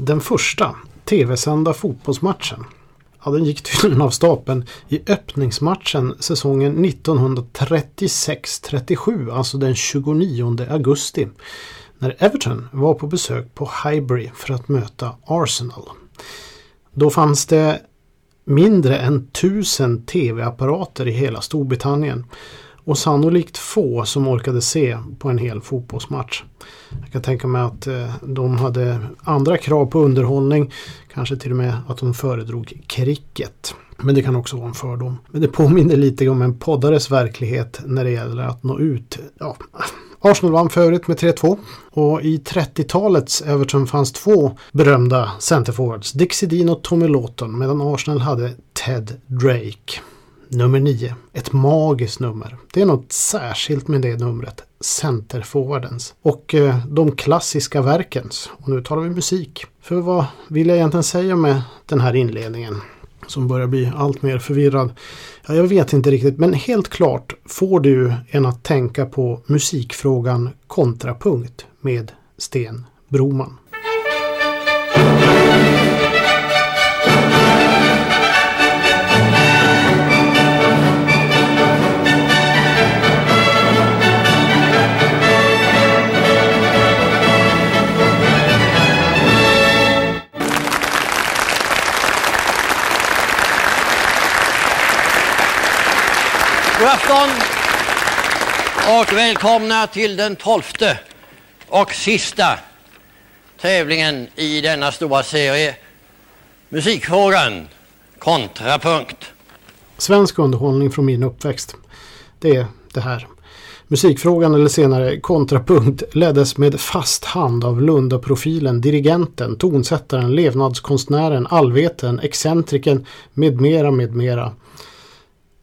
Den första tv-sända fotbollsmatchen Ja, den gick tydligen av stapeln i öppningsmatchen säsongen 1936-37, alltså den 29 augusti. När Everton var på besök på Highbury för att möta Arsenal. Då fanns det mindre än tusen tv-apparater i hela Storbritannien och sannolikt få som orkade se på en hel fotbollsmatch. Jag kan tänka mig att eh, de hade andra krav på underhållning. Kanske till och med att de föredrog cricket. Men det kan också vara en fördom. Men det påminner lite om en poddares verklighet när det gäller att nå ut. Ja, Arsenal vann förut med 3-2 och i 30-talets Everton fanns två berömda centerforwards, Dixie Dean och Tommy Lawton medan Arsenal hade Ted Drake. Nummer 9. Ett magiskt nummer. Det är något särskilt med det numret. Centerforwardens. Och eh, de klassiska verkens. Och nu talar vi musik. För vad vill jag egentligen säga med den här inledningen? Som börjar bli allt mer förvirrad. Ja, jag vet inte riktigt men helt klart får du en att tänka på musikfrågan kontrapunkt med Sten Broman. God afton och välkomna till den tolfte och sista tävlingen i denna stora serie Musikfrågan kontrapunkt. Svensk underhållning från min uppväxt. Det är det här. Musikfrågan eller senare kontrapunkt leddes med fast hand av Lundaprofilen, dirigenten, tonsättaren, levnadskonstnären, allveten, excentriken med mera med mera.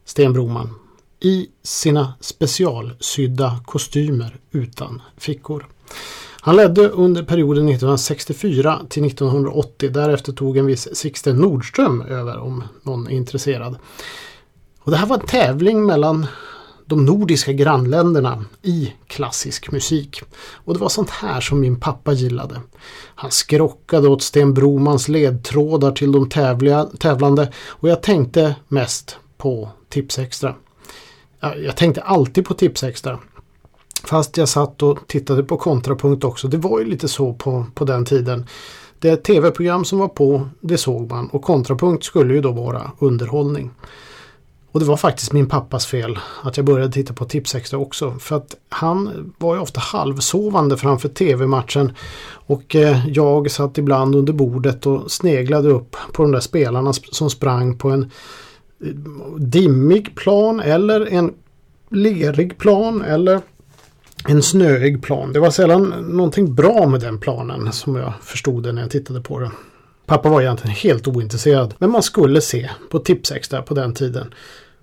Sten Broman i sina specialsydda kostymer utan fickor. Han ledde under perioden 1964 till 1980. Därefter tog en viss Sixten Nordström över om någon är intresserad. Och det här var en tävling mellan de nordiska grannländerna i klassisk musik. Och det var sånt här som min pappa gillade. Han skrockade åt Sten Bromans ledtrådar till de tävliga, tävlande och jag tänkte mest på Tipsextra jag tänkte alltid på Tipsextra. Fast jag satt och tittade på kontrapunkt också. Det var ju lite så på, på den tiden. Det tv-program som var på, det såg man och kontrapunkt skulle ju då vara underhållning. Och det var faktiskt min pappas fel att jag började titta på Tipsextra också. För att han var ju ofta halvsovande framför tv-matchen. Och eh, jag satt ibland under bordet och sneglade upp på de där spelarna som sprang på en dimmig plan eller en lerig plan eller en snöig plan. Det var sällan någonting bra med den planen som jag förstod det när jag tittade på den. Pappa var egentligen helt ointresserad men man skulle se på Tipsextra på den tiden.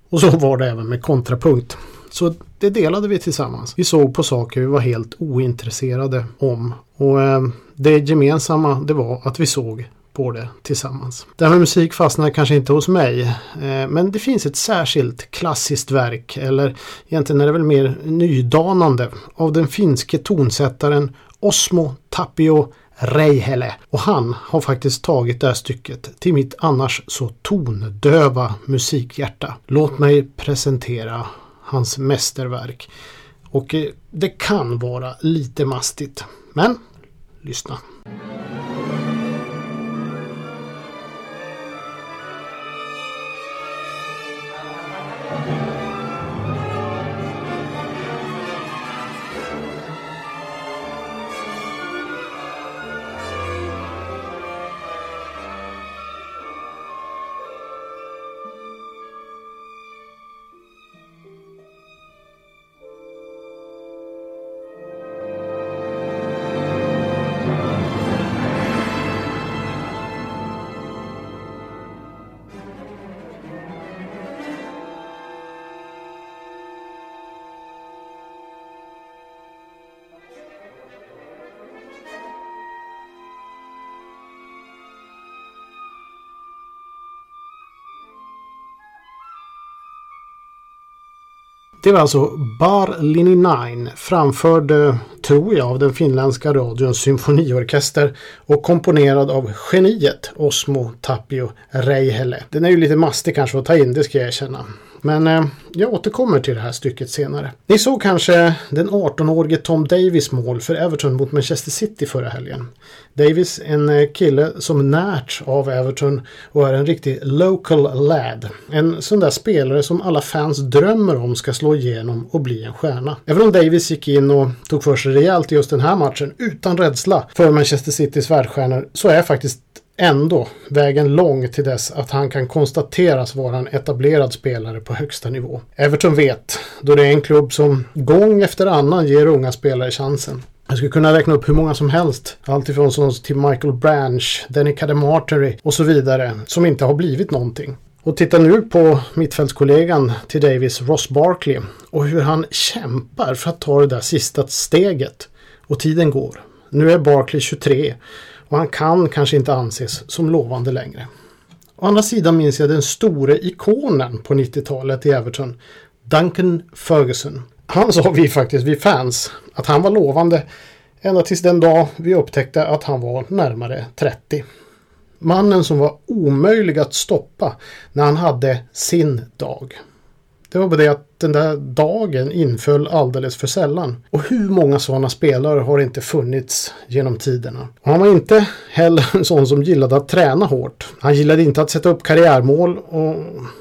Och så var det även med kontrapunkt. Så det delade vi tillsammans. Vi såg på saker vi var helt ointresserade om. Och eh, det gemensamma det var att vi såg på det tillsammans. Det här med musik fastnar kanske inte hos mig. Eh, men det finns ett särskilt klassiskt verk, eller egentligen är det väl mer nydanande, av den finske tonsättaren Osmo Tapio Reihele. Och han har faktiskt tagit det här stycket till mitt annars så tondöva musikhjärta. Låt mig presentera hans mästerverk. Och eh, det kan vara lite mastigt. Men lyssna. Det var alltså Bar Lini 9 framförd, tror jag, av den finländska radions symfoniorkester och komponerad av geniet Osmo Tapio Reihele. Den är ju lite mastig kanske att ta in, det ska jag erkänna. Men eh, jag återkommer till det här stycket senare. Ni såg kanske den 18-årige Tom Davis mål för Everton mot Manchester City förra helgen. Davis, en eh, kille som närts av Everton och är en riktig local lad. En sån där spelare som alla fans drömmer om ska slå igenom och bli en stjärna. Även om Davis gick in och tog för sig rejält i just den här matchen utan rädsla för Manchester Citys världsstjärnor så är faktiskt ändå vägen lång till dess att han kan konstateras vara en etablerad spelare på högsta nivå. Everton vet, då det är en klubb som gång efter annan ger unga spelare chansen. Jag skulle kunna räkna upp hur många som helst. Alltifrån sådana till Michael Branch, Danny Cademartery och så vidare. Som inte har blivit någonting. Och titta nu på mittfältskollegan till Davis, Ross Barkley. Och hur han kämpar för att ta det där sista steget. Och tiden går. Nu är Barkley 23 och han kan kanske inte anses som lovande längre. Å andra sidan minns jag den store ikonen på 90-talet i Everton, Duncan Ferguson. Han sa vi faktiskt, vi fans, att han var lovande ända tills den dag vi upptäckte att han var närmare 30. Mannen som var omöjlig att stoppa när han hade sin dag. Det var bara det att den där dagen inföll alldeles för sällan. Och hur många sådana spelare har inte funnits genom tiderna? Och han var inte heller en sån som gillade att träna hårt. Han gillade inte att sätta upp karriärmål och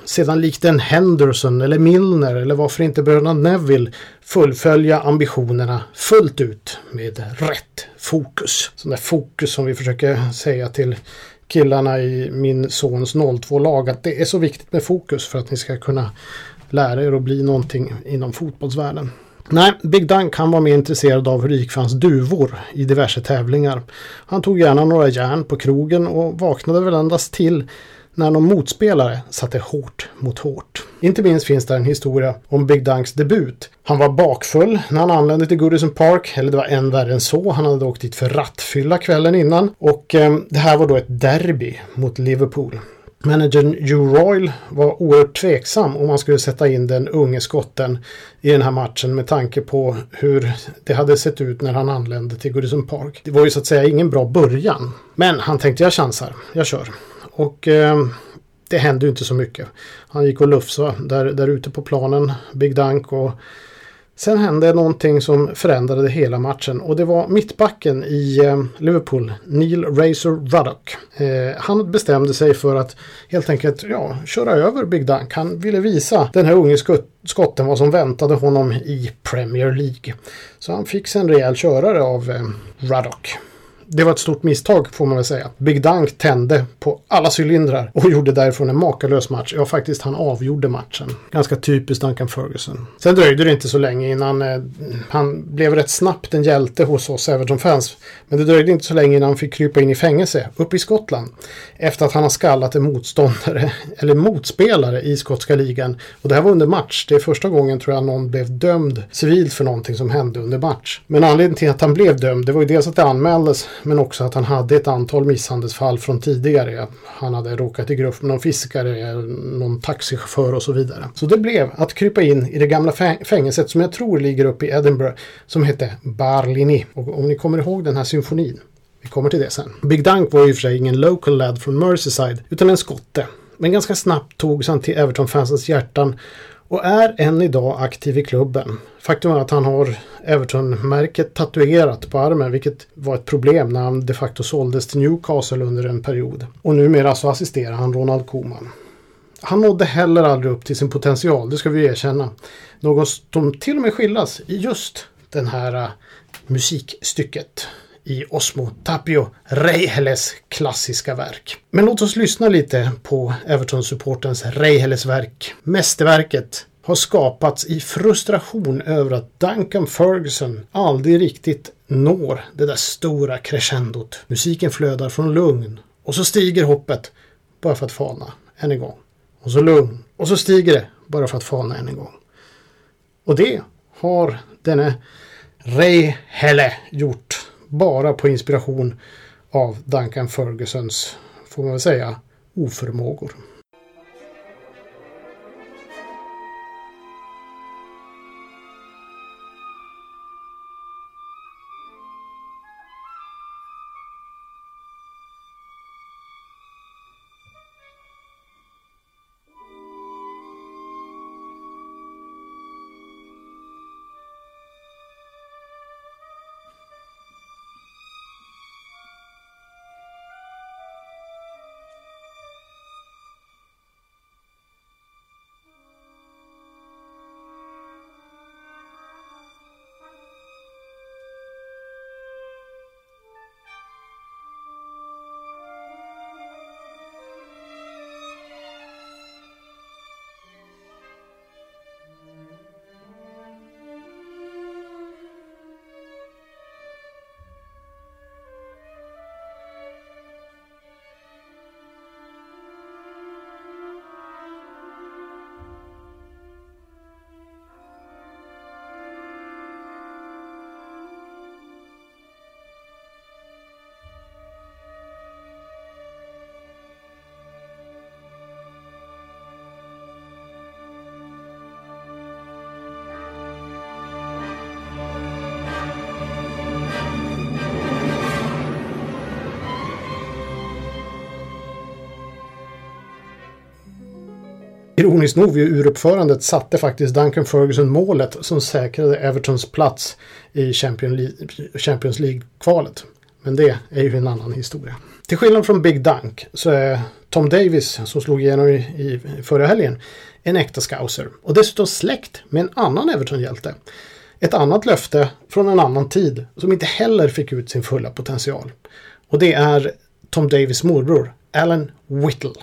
sedan likt en Henderson eller Milner eller varför inte bröderna Neville fullfölja ambitionerna fullt ut med rätt fokus. Sån där fokus som vi försöker säga till killarna i min sons 02-lag att det är så viktigt med fokus för att ni ska kunna lära er att bli någonting inom fotbollsvärlden. Nej, Big Dunk han var mer intresserad av hur det gick för hans duvor i diverse tävlingar. Han tog gärna några järn på krogen och vaknade väl endast till när någon motspelare satte hårt mot hårt. Inte minst finns det en historia om Big Dunks debut. Han var bakfull när han anlände till Goodison Park, eller det var än värre än så. Han hade åkt dit för rattfylla kvällen innan och eh, det här var då ett derby mot Liverpool. Managern Hugh Royal var oerhört tveksam om man skulle sätta in den unge skotten i den här matchen med tanke på hur det hade sett ut när han anlände till Goodison Park. Det var ju så att säga ingen bra början. Men han tänkte jag chansar, jag kör. Och eh, det hände ju inte så mycket. Han gick och lufsade där, där ute på planen, Big Dunk och Sen hände någonting som förändrade hela matchen och det var mittbacken i eh, Liverpool, Neil Razor Ruddock. Eh, han bestämde sig för att helt enkelt ja, köra över Big Dunk. Han ville visa den här unge skotten vad som väntade honom i Premier League. Så han fick sig en rejäl körare av eh, Ruddock det var ett stort misstag får man väl säga. Big Dunk tände på alla cylindrar och gjorde därifrån en makalös match. Ja, faktiskt han avgjorde matchen. Ganska typiskt Duncan Ferguson. Sen dröjde det inte så länge innan eh, han blev rätt snabbt en hjälte hos oss Everton-fans. Men det dröjde inte så länge innan han fick krypa in i fängelse uppe i Skottland. Efter att han har skallat en motståndare, eller motspelare i skotska ligan. Och det här var under match. Det är första gången tror jag någon blev dömd civilt för någonting som hände under match. Men anledningen till att han blev dömd, det var ju dels att det anmäldes men också att han hade ett antal misshandelsfall från tidigare. Han hade råkat i grupp med någon fiskare, någon taxichaufför och så vidare. Så det blev att krypa in i det gamla fängelset som jag tror ligger uppe i Edinburgh som hette Barlini. Och om ni kommer ihåg den här symfonin vi kommer till det sen. Big Dunk var i och för sig ingen local lad från Merseyside utan en skotte. Men ganska snabbt togs han till Everton-fansens hjärtan och är än idag aktiv i klubben. Faktum är att han har Everton-märket tatuerat på armen vilket var ett problem när han de facto såldes till Newcastle under en period. Och numera så assisterar han Ronald Koeman. Han nådde heller aldrig upp till sin potential, det ska vi erkänna. Någon som till och med skillas i just den här eh, musikstycket i Osmo Tapio Reiheles klassiska verk. Men låt oss lyssna lite på Everton-supportens Reiheles verk. Mästerverket har skapats i frustration över att Duncan Ferguson aldrig riktigt når det där stora crescendot. Musiken flödar från lugn och så stiger hoppet bara för att falna än en gång. Och så lugn och så stiger det bara för att falna än en gång. Och det har denne Ray Helle gjort bara på inspiration av Duncan Fergusons, får man väl säga, oförmågor. Ironiskt nog vid uruppförandet satte faktiskt Duncan Ferguson målet som säkrade Evertons plats i Champions League-kvalet. Men det är ju en annan historia. Till skillnad från Big Dunk så är Tom Davis, som slog igenom i, i förra helgen, en äkta scouser. Och dessutom släkt med en annan Everton-hjälte. Ett annat löfte från en annan tid som inte heller fick ut sin fulla potential. Och det är Tom Davis morbror, Alan Whittle.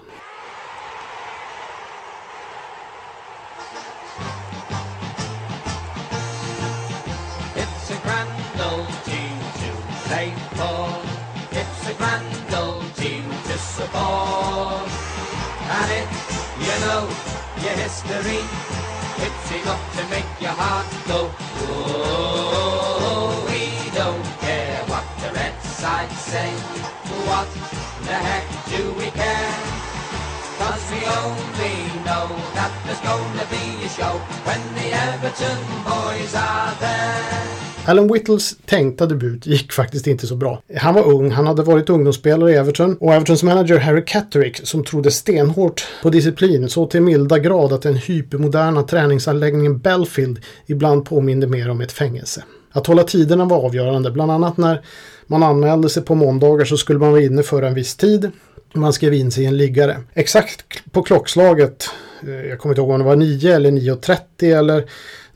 Alan Whittles tänkta debut gick faktiskt inte så bra. Han var ung, han hade varit ungdomsspelare i Everton och Evertons manager Harry Catterick som trodde stenhårt på disciplin så till milda grad att den hypermoderna träningsanläggningen Belfield ibland påminde mer om ett fängelse. Att hålla tiderna var avgörande, bland annat när man anmälde sig på måndagar så skulle man vara inne för en viss tid. Man skrev in sig i en liggare. Exakt på klockslaget, eh, jag kommer inte ihåg om det var 9 eller 9.30 eller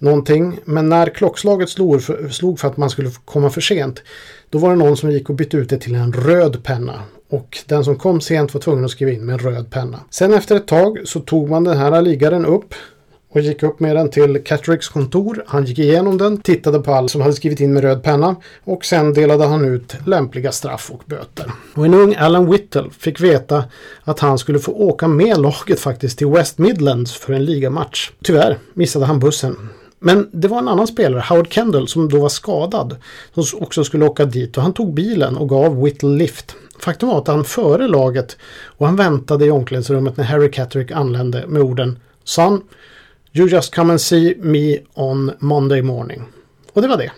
någonting. Men när klockslaget slog för, slog för att man skulle komma för sent. Då var det någon som gick och bytte ut det till en röd penna. Och den som kom sent var tvungen att skriva in med en röd penna. Sen efter ett tag så tog man den här liggaren upp och gick upp med den till Catricks kontor. Han gick igenom den, tittade på allt som hade skrivit in med röd penna och sen delade han ut lämpliga straff och böter. Och en ung Alan Whittle fick veta att han skulle få åka med laget faktiskt till West Midlands för en ligamatch. Tyvärr missade han bussen. Men det var en annan spelare, Howard Kendall, som då var skadad. Som också skulle åka dit och han tog bilen och gav Whittle lift. Faktum var att han före laget och han väntade i omklädningsrummet när Harry Catterick anlände med orden Son, you just come and see me on Monday morning. Och det var det.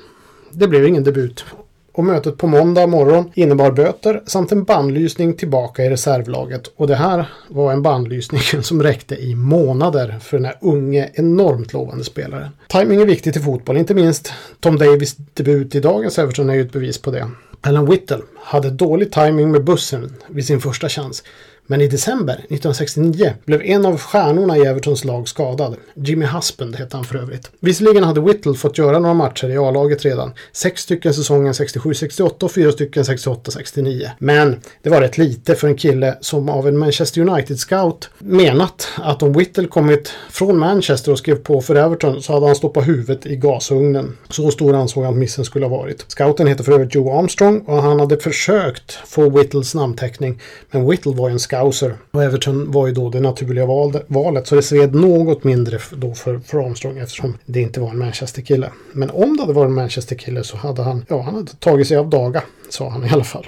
Det blev ingen debut och mötet på måndag morgon innebar böter samt en bandlysning tillbaka i reservlaget. Och det här var en bandlysning som räckte i månader för den här unge, enormt lovande spelaren. Timing är viktigt i fotboll, inte minst Tom Davis debut i dagens Everton är ju ett bevis på det. Alan Whittle hade dålig timing med bussen vid sin första chans. Men i december 1969 blev en av stjärnorna i Evertons lag skadad. Jimmy Husband hette han för övrigt. Visserligen hade Whittle fått göra några matcher i A-laget redan. Sex stycken säsongen 67-68 och fyra stycken 68-69. Men det var rätt lite för en kille som av en Manchester United-scout menat att om Whittle kommit från Manchester och skrev på för Everton så hade han stoppat huvudet i gasugnen. Så stor ansåg han att missen skulle ha varit. Scouten heter för övrigt Joe Armstrong och han hade försökt få Whittles namnteckning. Men Whittle var ju en scout Scouser. Och Everton var ju då det naturliga valet så det sved något mindre då för, för Armstrong eftersom det inte var en Manchester-kille. Men om det hade varit en Manchester-kille så hade han, ja han hade tagit sig av daga, sa han i alla fall.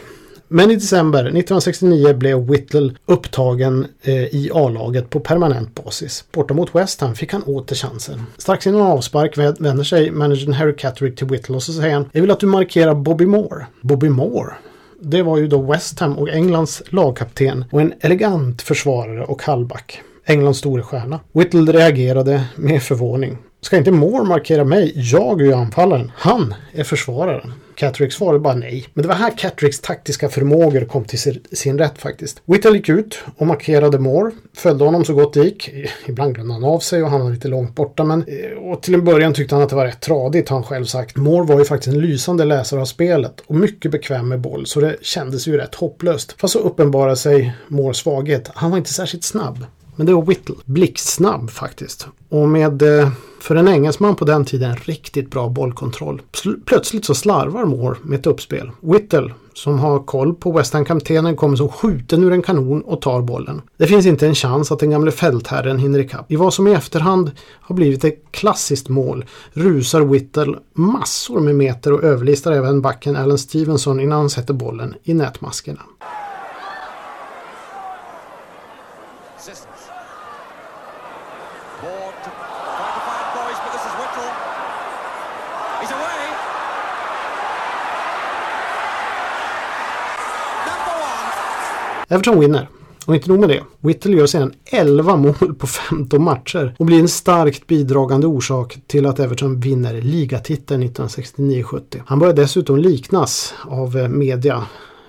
Men i december 1969 blev Whittle upptagen eh, i A-laget på permanent basis. Borta mot West Ham fick han åter chansen. Strax innan avspark vänder sig managern Harry Catterick till Whittle och så säger han Jag vill att du markerar Bobby Moore. Bobby Moore? Det var ju då West Ham och Englands lagkapten och en elegant försvarare och halvback. Englands store stjärna. Whittle reagerade med förvåning. Ska inte Moore markera mig? Jag är ju anfallaren. Han är försvararen. Catrick svarade bara nej. Men det var här Catricks taktiska förmågor kom till sin rätt faktiskt. Whittle gick ut och markerade Moore. Följde honom så gott det gick. Ibland glömde han av sig och han var lite långt borta. Men eh, och till en början tyckte han att det var rätt tradigt har han själv sagt. Moore var ju faktiskt en lysande läsare av spelet och mycket bekväm med boll. Så det kändes ju rätt hopplöst. Fast så uppenbarade sig Moores svaghet. Han var inte särskilt snabb. Men det var Whittle. Blixtsnabb faktiskt. Och med eh, för en engelsman på den tiden riktigt bra bollkontroll. Plötsligt så slarvar Moore med ett uppspel. Whittle, som har koll på West Ham-kaptenen, kommer som skjuten ur en kanon och tar bollen. Det finns inte en chans att den gamle fältherren hinner ikapp. I vad som i efterhand har blivit ett klassiskt mål rusar Whittle massor med meter och överlistar även backen Allen Stevenson innan han sätter bollen i nätmaskerna. Everton vinner. Och inte nog med det. Whittle gör sedan 11 mål på 15 matcher och blir en starkt bidragande orsak till att Everton vinner ligatiteln 1969-70. Han börjar dessutom liknas av eh, media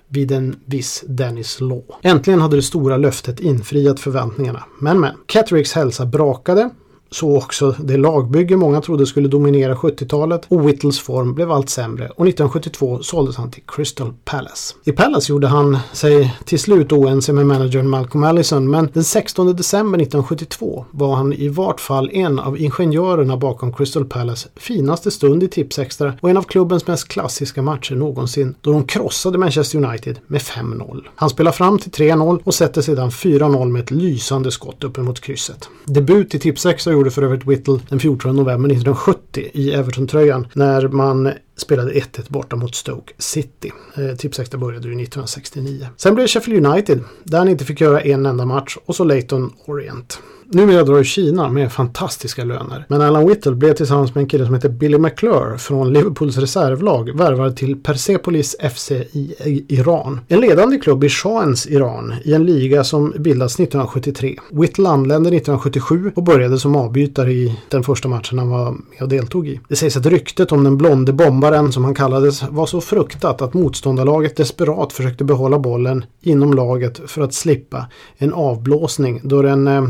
vid en viss Dennis Law. Äntligen hade det stora löftet infriat förväntningarna. Men men, Cattericks hälsa brakade så också det lagbygge många trodde skulle dominera 70-talet och Whittles form blev allt sämre och 1972 såldes han till Crystal Palace. I Palace gjorde han sig till slut oense med managern Malcolm Allison men den 16 december 1972 var han i vart fall en av ingenjörerna bakom Crystal Palace finaste stund i Tipsextra och en av klubbens mest klassiska matcher någonsin då de krossade Manchester United med 5-0. Han spelar fram till 3-0 och sätter sedan 4-0 med ett lysande skott uppemot krysset. Debut i Tipsextra gjorde för övrigt Whittle den 14 november 1970 i Everton-tröjan när man spelade 1-1 borta mot Stoke City. Eh, Tipsextra började ju 1969. Sen blev det Sheffield United där han inte fick göra en enda match och så Leighton Orient. Numera drar Kina med fantastiska löner. Men Alan Whittle blev tillsammans med en kille som heter Billy McClure från Liverpools reservlag värvad till Persepolis FC i Iran. En ledande klubb i Shahens Iran i en liga som bildades 1973. Whittle anlände 1977 och började som avbytare i den första matchen han var med och deltog i. Det sägs att ryktet om den blonde bombaren som han kallades var så fruktat att motståndarlaget desperat försökte behålla bollen inom laget för att slippa en avblåsning då den eh,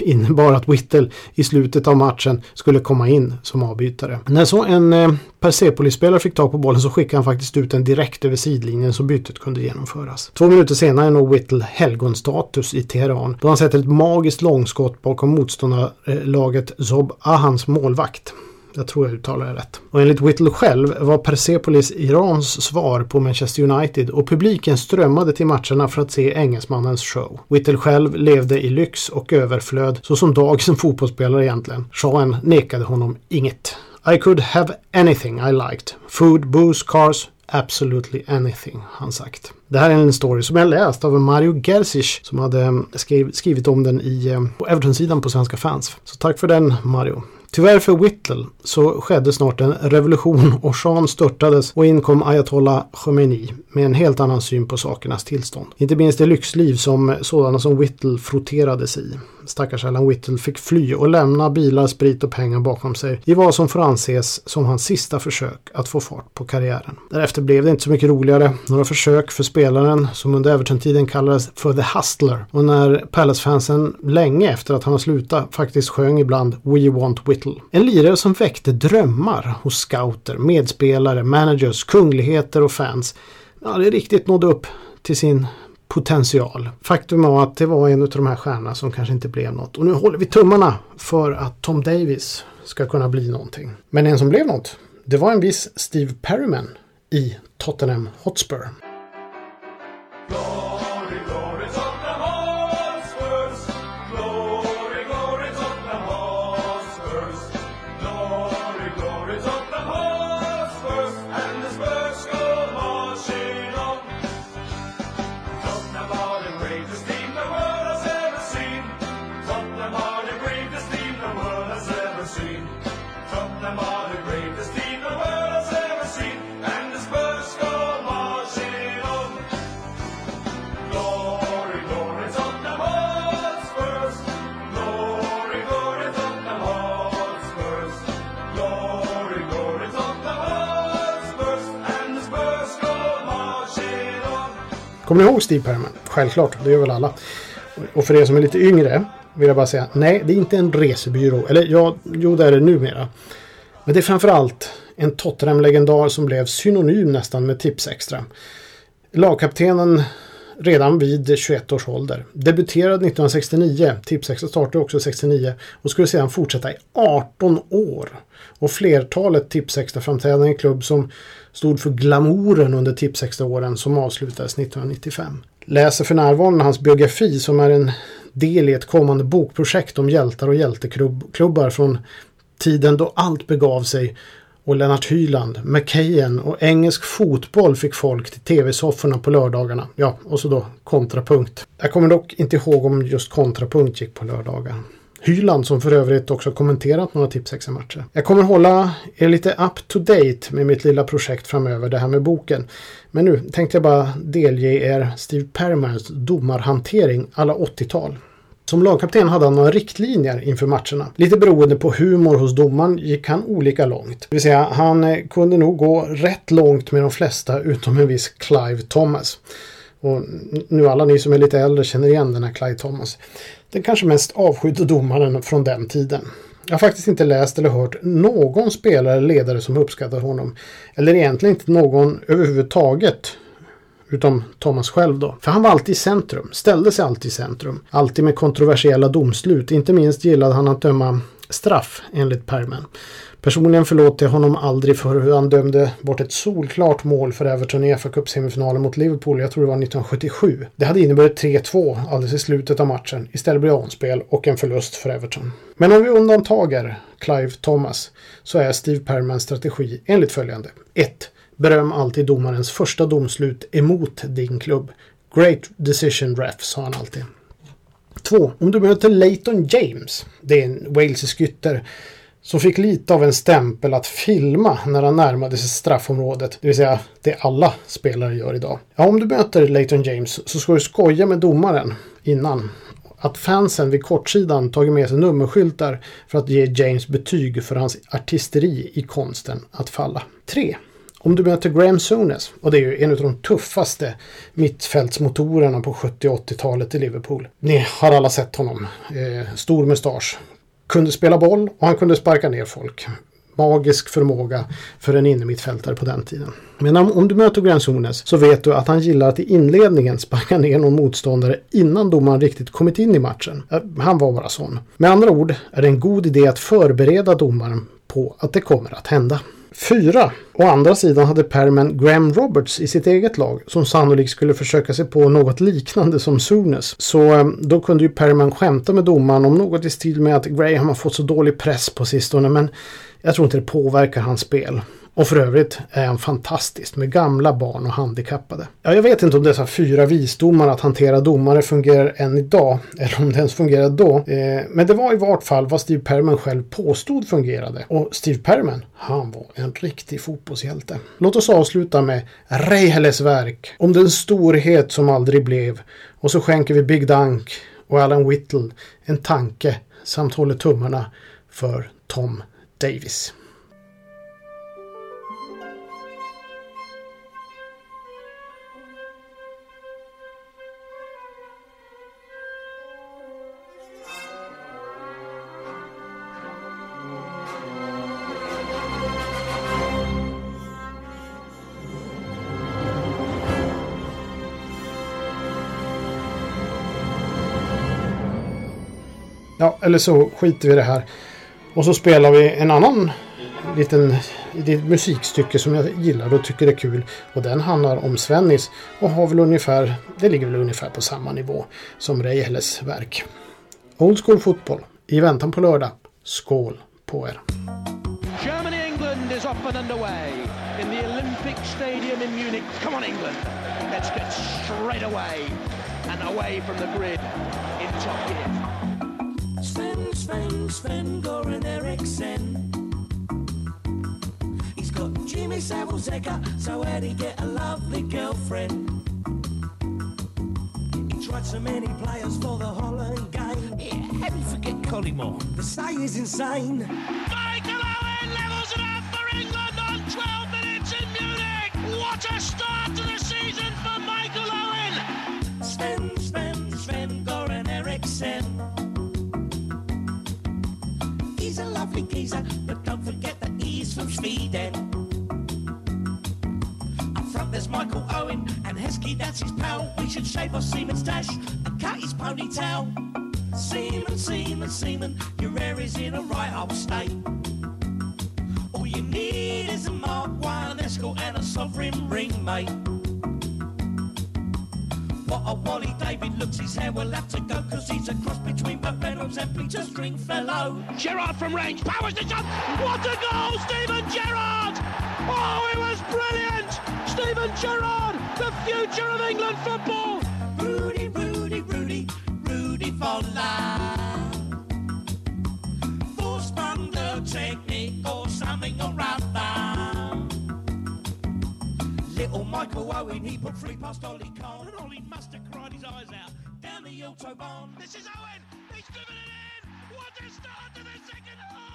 innebar att Whittle i slutet av matchen skulle komma in som avbytare. När så en eh, Persepolis-spelare fick tag på bollen så skickade han faktiskt ut den direkt över sidlinjen så bytet kunde genomföras. Två minuter senare når Whittle helgonstatus i Teheran då han sätter ett magiskt långskott bakom motståndarlaget Zob Ahans målvakt. Jag tror jag uttalar det rätt. Och enligt Whittle själv var Persepolis Irans svar på Manchester United och publiken strömmade till matcherna för att se engelsmannens show. Whittle själv levde i lyx och överflöd så som dag som fotbollsspelare egentligen. Shahen nekade honom inget. I could have anything I liked. Food, booze, cars, Absolutely anything, han sagt. Det här är en story som jag läst av Mario Gersic som hade eh, skrivit om den i, eh, på Everton-sidan på Svenska fans. Så tack för den Mario. Tyvärr för Whittle så skedde snart en revolution och Shahen störtades och in kom Ayatollah Khomeini med en helt annan syn på sakernas tillstånd. Inte minst det lyxliv som sådana som Whittle frotterades i stackars Alan Whittle fick fly och lämna bilar, sprit och pengar bakom sig i vad som får anses som hans sista försök att få fart på karriären. Därefter blev det inte så mycket roligare. Några försök för spelaren som under Everton-tiden kallades för The Hustler och när Palace-fansen länge efter att han har slutat faktiskt sjöng ibland We Want Whittle. En lirare som väckte drömmar hos scouter, medspelare, managers, kungligheter och fans. Ja, det riktigt nådde upp till sin potential. Faktum var att det var en av de här stjärnorna som kanske inte blev något. Och nu håller vi tummarna för att Tom Davis ska kunna bli någonting. Men en som blev något, det var en viss Steve Perryman i Tottenham Hotspur. Kommer ni ihåg Steve Perman? Självklart, det gör väl alla. Och för er som är lite yngre vill jag bara säga nej, det är inte en resebyrå. Eller ja, jo det är det numera. Men det är framförallt en Tottenham-legendar som blev synonym nästan med Tipsextra. Lagkaptenen redan vid 21 års ålder. Debuterade 1969, Tipsextra startade också 69 och skulle sedan fortsätta i 18 år. Och flertalet Tipsextra-framträdanden i klubb som stod för glamouren under Tipsextra-åren som avslutades 1995. Läser för närvarande hans biografi som är en del i ett kommande bokprojekt om hjältar och hjälteklubbar från tiden då allt begav sig och Lennart Hyland, McKayen och engelsk fotboll fick folk till tv-sofforna på lördagarna. Ja, och så då kontrapunkt. Jag kommer dock inte ihåg om just kontrapunkt gick på lördagar. Hyland som för övrigt också kommenterat några Tipsextra-matcher. Jag kommer hålla er lite up to date med mitt lilla projekt framöver, det här med boken. Men nu tänkte jag bara delge er Steve Permans domarhantering alla 80-tal. Som lagkapten hade han några riktlinjer inför matcherna. Lite beroende på humor hos domaren gick han olika långt. Det vill säga, han eh, kunde nog gå rätt långt med de flesta utom en viss Clive Thomas. Och nu alla ni som är lite äldre känner igen den här Clive Thomas. Den kanske mest avskydde domaren från den tiden. Jag har faktiskt inte läst eller hört någon spelare eller ledare som uppskattar honom. Eller egentligen inte någon överhuvudtaget Utom Thomas själv då. För han var alltid i centrum, ställde sig alltid i centrum. Alltid med kontroversiella domslut. Inte minst gillade han att döma straff enligt Permen. Personligen förlåter jag honom aldrig för hur han dömde bort ett solklart mål för Everton i fa Cup-semifinalen mot Liverpool, jag tror det var 1977. Det hade inneburit 3-2 alldeles i slutet av matchen. Istället blev det omspel och en förlust för Everton. Men om vi undantager Clive Thomas så är Steve Permans strategi enligt följande. 1. Beröm alltid domarens första domslut emot din klubb. Great decision ref, sa han alltid. 2. Om du möter Leighton James, det är en walesisk ytter, som fick lite av en stämpel att filma när han närmade sig straffområdet. Det vill säga det alla spelare gör idag. Ja, om du möter Leighton James så ska du skoja med domaren innan. Att fansen vid kortsidan tagit med sig nummerskyltar för att ge James betyg för hans artisteri i konsten att falla. 3. Om du möter Graham Souness, och det är ju en av de tuffaste mittfältsmotorerna på 70 80-talet i Liverpool. Ni har alla sett honom. Eh, stor mustasch. Kunde spela boll och han kunde sparka ner folk. Magisk förmåga för en innermittfältare på den tiden. Men om, om du möter Graham Souness så vet du att han gillar att i inledningen sparka ner någon motståndare innan domaren riktigt kommit in i matchen. Eh, han var bara sån. Med andra ord är det en god idé att förbereda domaren på att det kommer att hända. Fyra. Å andra sidan hade Perman Graham Roberts i sitt eget lag som sannolikt skulle försöka sig på något liknande som Sunes. Så eh, då kunde ju Perman skämta med domaren om något i stil med att Graham har fått så dålig press på sistone men jag tror inte det påverkar hans spel. Och för övrigt är han fantastisk med gamla barn och handikappade. Ja, jag vet inte om dessa fyra visdomar att hantera domare fungerar än idag, eller om det ens fungerade då. Eh, men det var i vart fall vad Steve Perman själv påstod fungerade. Och Steve Perman, han var en riktig fotbollshjälte. Låt oss avsluta med Reiheles verk om den storhet som aldrig blev. Och så skänker vi Big Dunk och Alan Whittle en tanke samt håller tummarna för Tom Davis. Ja, eller så skiter vi i det här. Och så spelar vi en annan liten musikstycke som jag gillar och tycker är kul. Och den handlar om Svennis och har väl ungefär, det ligger väl ungefär på samma nivå som Reiheles verk. Old School Football i väntan på lördag. Skål på er! Germany-England is and underway in the Olympic Stadium in Munich. Come on England! Let's get straight away and away from the grid in top gear. Sven, Sven, Goran Eriksson. He's got Jimmy Savile Zecker, so where'd he get a lovely girlfriend? He tried so many players for the Holland game. Yeah, how do you forget Collymore? The say is insane. Should shave off Seaman's dash and cut his ponytail. Seaman, Seaman, Seaman, your hair is in a right old state. All you need is a Mark 1 escort and a sovereign ring, mate. What a Wally David looks, his hair will have to go Cause he's a cross between Buck Reynolds and Peter Stringfellow Gerard from range, powers the shot What a goal, Stephen Gerrard! Oh, it was brilliant! Stephen Gerrard, the future of England football. Rudy, Rudy, Rudy, Rudy for life. Force the technique or something around that. Little Michael Owen, he put three past Ollie Cole, and Ollie must have cried his eyes out. Down the autobahn. This is Owen. He's driven it in. What a start to the second half.